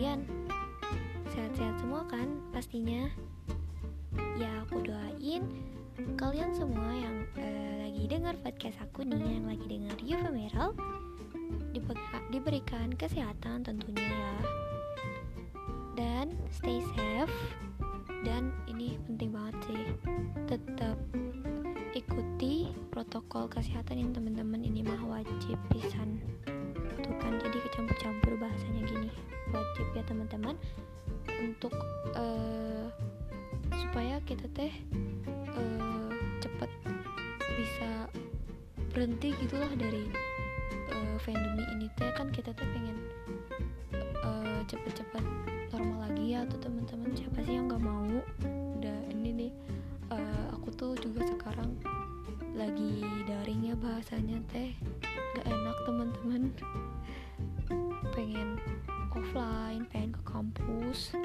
kalian? Sehat-sehat semua kan pastinya? Ya aku doain kalian semua yang uh, lagi dengar podcast aku nih, yang lagi dengar Yuva Meral diberikan kesehatan tentunya ya. Dan stay safe dan ini penting banget sih tetap ikuti protokol kesehatan yang teman-teman ini mah wajib pisan tuh kan jadi kecampur-campur bahasanya gini. Wajib ya teman-teman. Untuk uh, supaya kita teh uh, cepet bisa berhenti gitulah dari uh, pandemi ini teh. Kan kita teh pengen uh, cepet-cepet normal lagi ya. Tuh teman-teman siapa sih yang nggak mau? Udah ini nih uh, aku tuh juga sekarang lagi daring ya bahasanya teh teman-teman. Pengen offline pengen ke kampus.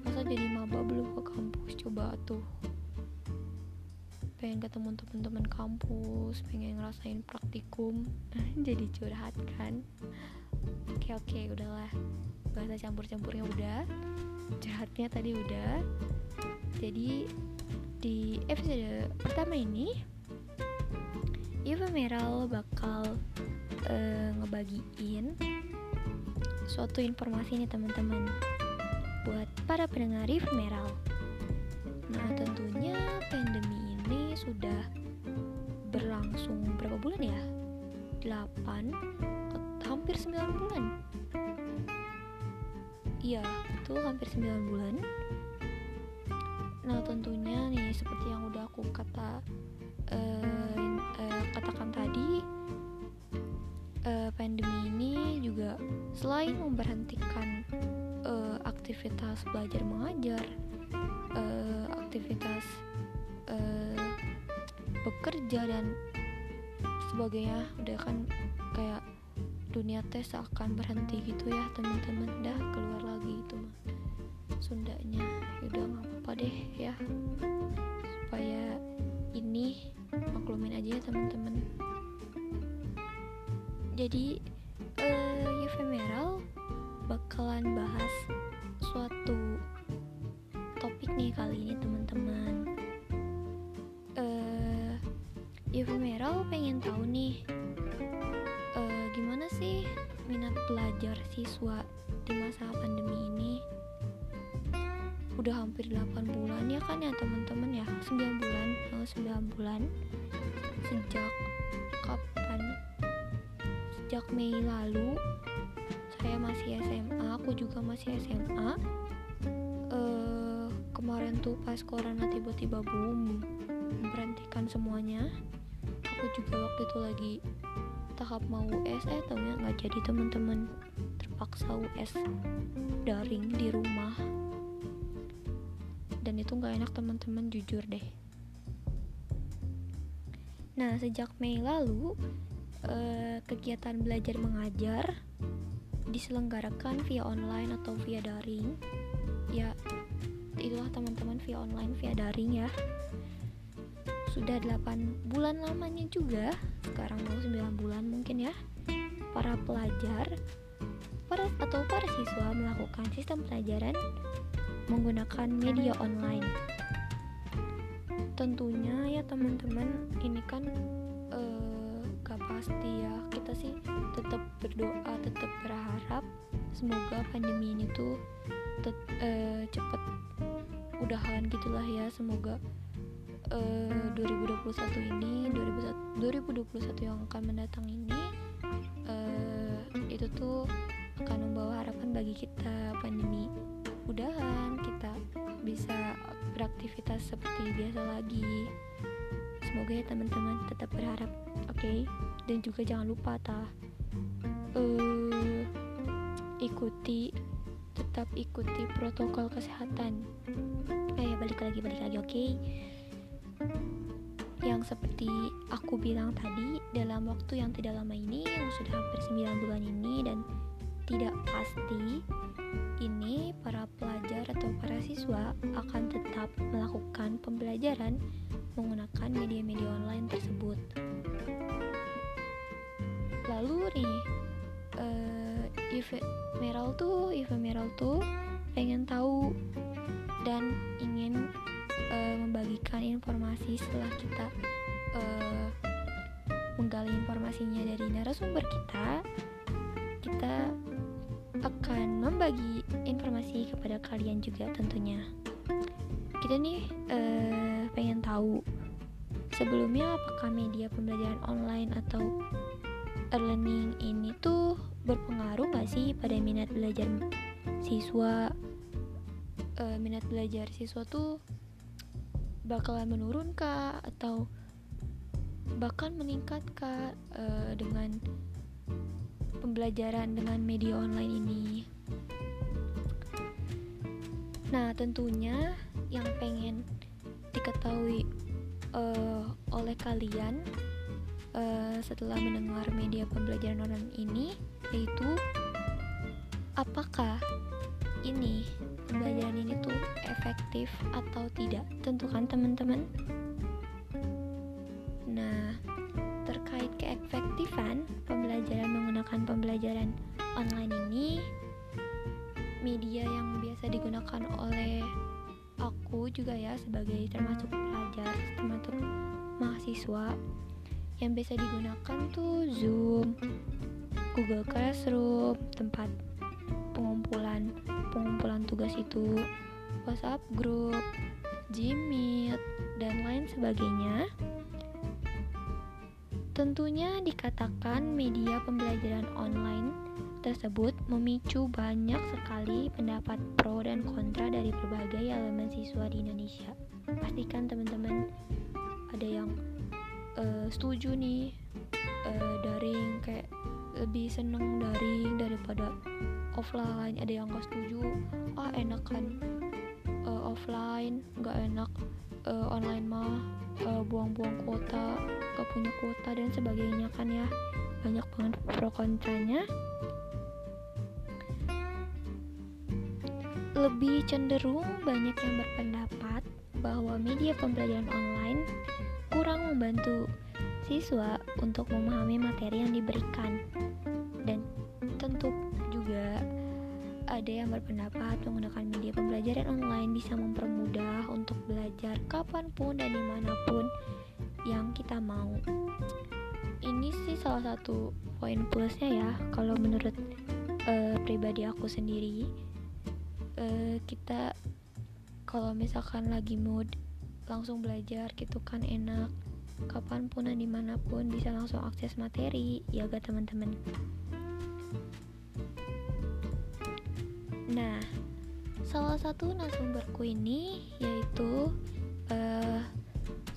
Masa jadi maba belum ke kampus? Coba tuh. Pengen ketemu teman-teman kampus pengen ngerasain praktikum. Jadi curhat kan? Oke oke udahlah. Bahasa campur-campurnya udah. Curhatnya tadi udah. Jadi di episode pertama ini Yuva Meral bakal uh, ngebagiin suatu informasi nih teman-teman buat para pendengar Yuva Meral. Nah tentunya pandemi ini sudah berlangsung berapa bulan ya? 8 hampir 9 bulan. Iya, itu hampir 9 bulan. Nah, tentunya nih seperti yang udah aku kata uh, katakan tadi uh, pandemi ini juga selain memberhentikan uh, aktivitas belajar mengajar, uh, aktivitas uh, bekerja dan sebagainya, udah kan kayak dunia tes akan berhenti gitu ya teman-teman, dah keluar lagi itu mah Sundanya, yaudah nggak apa-apa deh ya, supaya ini maklumin aja ya teman-teman. Jadi uh, Meral bakalan bahas suatu topik nih kali ini teman-teman. Uh, Meral pengen tahu nih uh, gimana sih minat belajar siswa di masa pandemi ini? Udah hampir 8 bulan ya kan ya teman-teman ya? 9 bulan 9 bulan sejak kapan? Sejak Mei lalu saya masih SMA aku juga masih SMA uh, kemarin tuh pas corona tiba-tiba boom memberhentikan semuanya. Aku juga waktu itu lagi tahap mau US eh tahunya nggak jadi teman-teman. Terpaksa US daring di rumah. Dan itu nggak enak teman-teman jujur deh nah sejak Mei lalu eh, kegiatan belajar mengajar diselenggarakan via online atau via daring. Ya itulah teman-teman via online via daring ya. Sudah 8 bulan lamanya juga sekarang mau 9 bulan mungkin ya para pelajar para atau para siswa melakukan sistem pelajaran menggunakan media online tentunya ya teman-teman. Ini kan gak pasti ya kita sih tetap berdoa tetap berharap semoga pandemi ini tuh tet, uh, cepet udahan gitulah ya. Semoga uh, 2021 ini 2021 yang akan mendatang ini uh, itu tuh akan membawa harapan bagi kita pandemi udahan kita bisa beraktivitas seperti biasa lagi semoga ya teman-teman tetap berharap oke okay? dan juga jangan lupa ta uh, ikuti tetap ikuti protokol kesehatan eh balik lagi balik lagi oke okay? yang seperti aku bilang tadi dalam waktu yang tidak lama ini yang sudah hampir 9 bulan ini dan tidak pasti ini atau para siswa akan tetap melakukan pembelajaran menggunakan media-media online tersebut. Lalu nih, uh, ephemeral tuh ephemeral tuh pengen tahu dan ingin uh, membagikan informasi setelah kita uh, menggali informasinya dari narasumber kita kita akan membagi kepada kalian juga tentunya. Kita nih uh, pengen tahu sebelumnya apakah media pembelajaran online atau e-learning ini tuh berpengaruh gak sih pada minat belajar siswa? Uh, minat belajar siswa tuh bakalan menurun kah? Atau bahkan meningkat kah uh, dengan pembelajaran dengan media online ini nah tentunya yang pengen diketahui uh, oleh kalian uh, setelah mendengar media pembelajaran online ini yaitu apakah ini pembelajaran ini tuh efektif atau tidak? Tentukan teman-teman digunakan oleh aku juga ya sebagai termasuk pelajar termasuk mahasiswa yang biasa digunakan tuh Zoom, Google Classroom, tempat pengumpulan pengumpulan tugas itu, WhatsApp group, Gmeet, dan lain sebagainya. Tentunya dikatakan media pembelajaran online tersebut memicu banyak sekali pendapat pro dan kontra dari berbagai elemen siswa di Indonesia. Pastikan teman-teman ada yang uh, setuju nih uh, daring kayak lebih seneng daring daripada offline. Ada yang gak setuju ah enakan uh, offline nggak enak uh, online mah buang-buang uh, kuota gak punya kuota dan sebagainya kan ya. Banyak banget pro kontranya lebih cenderung banyak yang berpendapat bahwa media pembelajaran online kurang membantu siswa untuk memahami materi yang diberikan. Dan tentu juga ada yang berpendapat menggunakan media pembelajaran online bisa mempermudah untuk belajar kapan pun dan di mana pun yang kita mau. Ini sih salah satu poin plusnya ya kalau menurut uh, pribadi aku sendiri uh, kita kalau misalkan lagi mood langsung belajar gitu kan enak. Kapan pun dan di mana pun bisa langsung akses materi. Ya gak teman-teman. Nah salah satu narasumberku ini yaitu uh,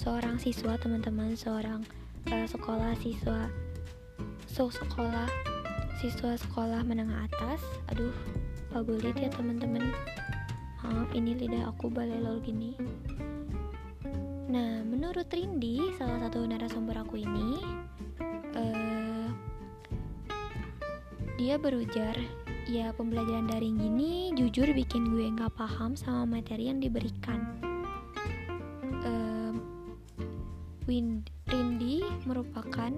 seorang siswa teman-teman. Seorang uh, sekolah siswa. So sekolah siswa sekolah menengah atas. Aduh fabulit ya teman-teman. Maaf ini lidah aku balelol gini. Nah menurut Rindi salah satu narasumber aku ini uh, dia berujar ya pembelajaran daring gini jujur bikin gue nggak paham sama materi yang diberikan. Uh, Wind Rindi merupakan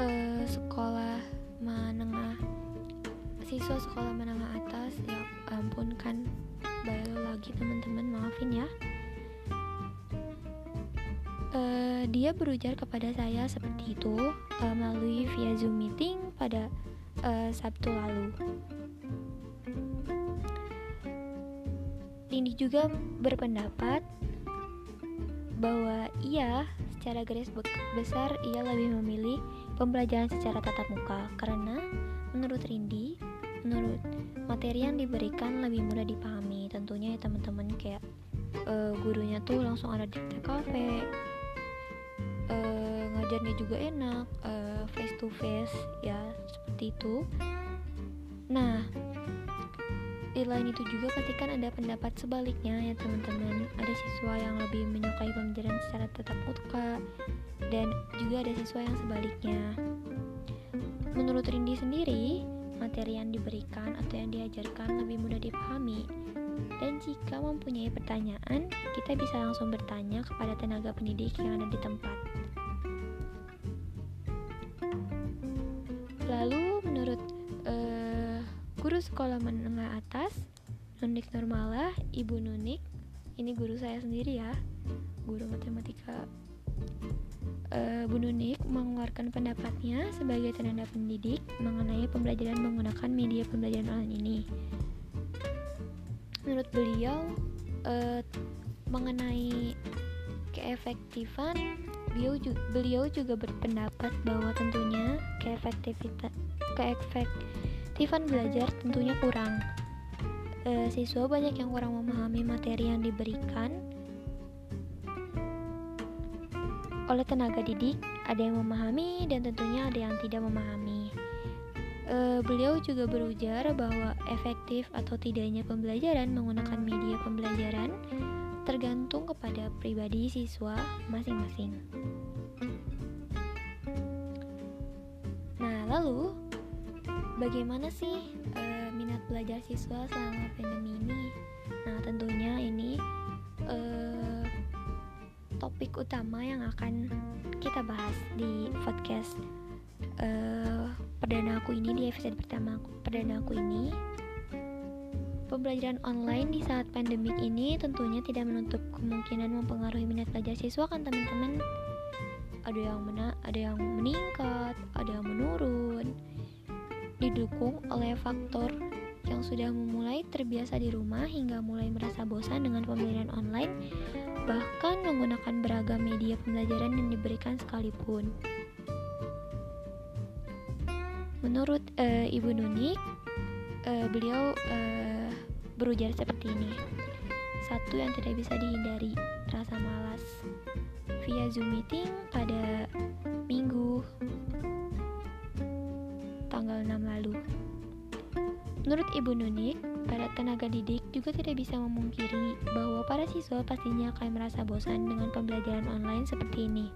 uh, sekolah menengah siswa sekolah menengah atas ya ampun kan bayo lagi teman-teman maafin ya. Uh, dia berujar kepada saya seperti itu uh, melalui via zoom meeting pada uh, Sabtu lalu. Ini juga berpendapat bahwa ia secara garis besar ia lebih memilih pembelajaran secara tatap muka. Karena menurut Rindi menurut materi yang diberikan lebih mudah dipahami. Tentunya ya teman-teman kayak uh, gurunya tuh langsung ada di TKV uh, ngajarnya juga enak uh, face to face ya seperti itu. Nah di lain itu juga pastikan ada pendapat sebaliknya ya teman-teman. Ada siswa yang lebih menyukai pembelajaran secara tetap muka dan juga ada siswa yang sebaliknya. Menurut Rindi sendiri materi yang diberikan atau yang diajarkan lebih mudah dipahami. Dan jika mempunyai pertanyaan, kita bisa langsung bertanya kepada tenaga pendidik yang ada di tempat. Lalu menurut uh, Guru sekolah menengah atas, Nunik Nurmala, Ibu Nunik, ini guru saya sendiri ya, guru matematika uh, Bu Nunik mengeluarkan pendapatnya sebagai tenaga pendidik mengenai pembelajaran menggunakan media pembelajaran online ini. Menurut beliau, uh, mengenai keefektifan, beliau juga, beliau juga berpendapat bahwa tentunya keefektivitas keefektifan belajar tentunya kurang e, siswa banyak yang kurang memahami materi yang diberikan oleh tenaga didik, ada yang memahami dan tentunya ada yang tidak memahami. E, beliau juga berujar bahwa efektif atau tidaknya pembelajaran menggunakan media pembelajaran tergantung kepada pribadi siswa masing-masing. Nah, lalu bagaimana sih e, minat belajar siswa selama pandemi ini? Nah, tentunya ini e, topik utama yang akan kita bahas di podcast uh, perdana aku ini di episode pertama aku, perdana aku ini. Pembelajaran online di saat pandemik ini tentunya tidak menutup kemungkinan mempengaruhi minat belajar siswa kan teman-teman. Ada yang mena ada yang meningkat, ada yang menurun. Didukung oleh faktor yang sudah memulai terbiasa di rumah hingga mulai merasa bosan dengan pembelajaran online, bahkan menggunakan beragam media pembelajaran yang diberikan sekalipun. Menurut uh, Ibu Nunik, uh, beliau uh, berujar seperti ini. Satu yang tidak bisa dihindari, rasa malas. Via Zoom meeting pada minggu tanggal 6 lalu. Menurut Ibu Nunik, para tenaga didik juga tidak bisa memungkiri bahwa para siswa pastinya akan merasa bosan dengan pembelajaran online seperti ini.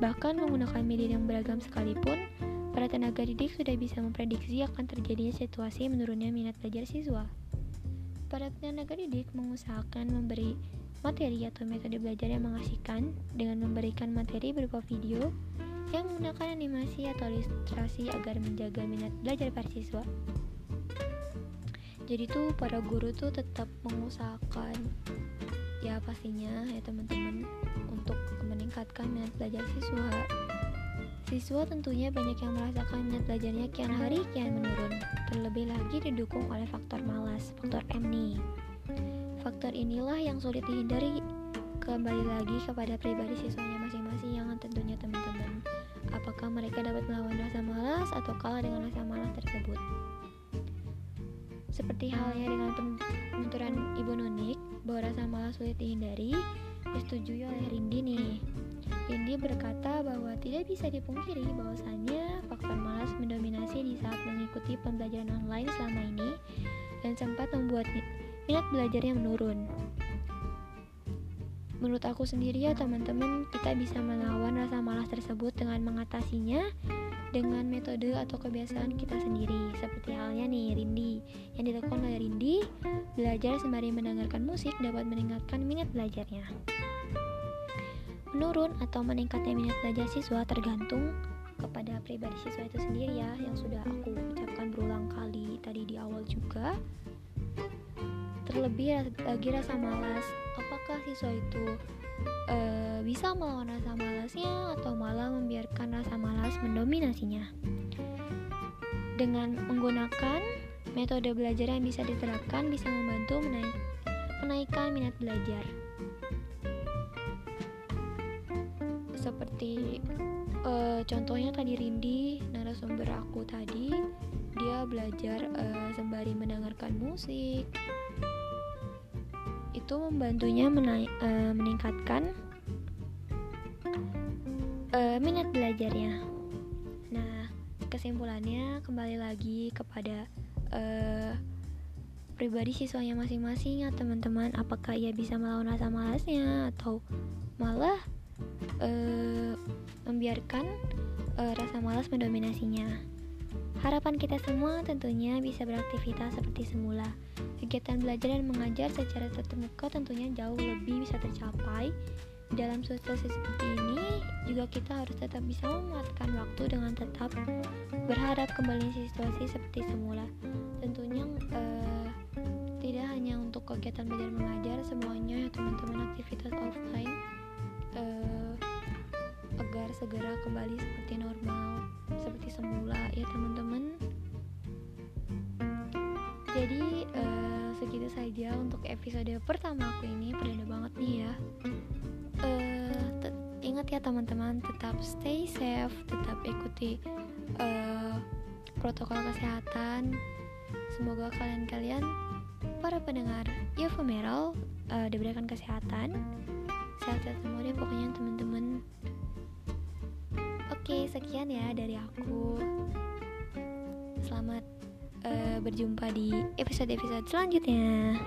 Bahkan menggunakan media yang beragam sekalipun, para tenaga didik sudah bisa memprediksi akan terjadinya situasi menurunnya minat belajar siswa. Para tenaga didik mengusahakan memberi materi atau metode belajar yang mengasihkan dengan memberikan materi berupa video yang menggunakan animasi atau ilustrasi agar menjaga minat belajar para siswa jadi tuh para guru tuh tetap mengusahakan ya pastinya ya teman-teman untuk meningkatkan minat belajar siswa. Siswa tentunya banyak yang merasakan minat belajarnya kian hari kian menurun. Terlebih lagi didukung oleh faktor malas, faktor M nih. Faktor inilah yang sulit dihindari. Kembali lagi kepada pribadi siswanya masing-masing yang tentunya teman-teman. Apakah mereka dapat melawan rasa malas atau kalah dengan rasa malas tersebut seperti halnya dengan penuturan Ibu Nunik bahwa rasa malas sulit dihindari, disetujui oleh Rindi nih. Rindi berkata bahwa tidak bisa dipungkiri bahwasannya faktor malas mendominasi di saat mengikuti pembelajaran online selama ini dan sempat membuat minat belajarnya menurun. Menurut aku sendiri ya teman-teman, kita bisa melawan rasa malas tersebut dengan mengatasinya dengan metode atau kebiasaan kita sendiri. Seperti halnya nih Rindi. Yang dilakukan oleh Rindi belajar sembari mendengarkan musik dapat meningkatkan minat belajarnya. Menurun atau meningkatnya minat belajar siswa tergantung kepada pribadi siswa itu sendiri ya yang sudah aku ucapkan berulang kali tadi di awal juga. Terlebih lagi rasa malas apakah siswa itu bisa melawan rasa malasnya atau malah membiarkan rasa malas mendominasinya. Dengan menggunakan metode belajar yang bisa diterapkan bisa membantu menaik, menaikkan minat belajar. Seperti e, contohnya tadi Rindi, narasumber aku tadi, dia belajar e, sembari mendengarkan musik, itu membantunya menaik, uh, meningkatkan belajarnya. Nah, kesimpulannya kembali lagi kepada uh, pribadi siswanya masing-masing ya teman-teman. Apakah ia bisa melawan rasa malasnya atau malah uh, membiarkan uh, rasa malas mendominasinya. Harapan kita semua tentunya bisa beraktivitas seperti semula. Kegiatan belajar dan mengajar secara tatap muka tentunya jauh lebih bisa tercapai dalam situasi seperti ini juga kita harus tetap bisa memanfaatkan waktu dengan tetap berharap kembali situasi seperti semula. Tentunya uh, tidak hanya untuk kegiatan belajar mengajar, semuanya ya teman-teman aktivitas offline uh, agar segera kembali seperti normal, seperti semula ya teman-teman. Jadi uh, segitu saja untuk episode pertama aku ini perdana banget nih ya uh, ingat ya teman-teman tetap stay safe tetap ikuti uh, protokol kesehatan. Semoga kalian-kalian para pendengar Yofumeral uh, diberikan kesehatan. Sehat-sehat semua deh pokoknya teman-teman. Oke sekian ya dari aku. Selamat uh, berjumpa di episode-episode selanjutnya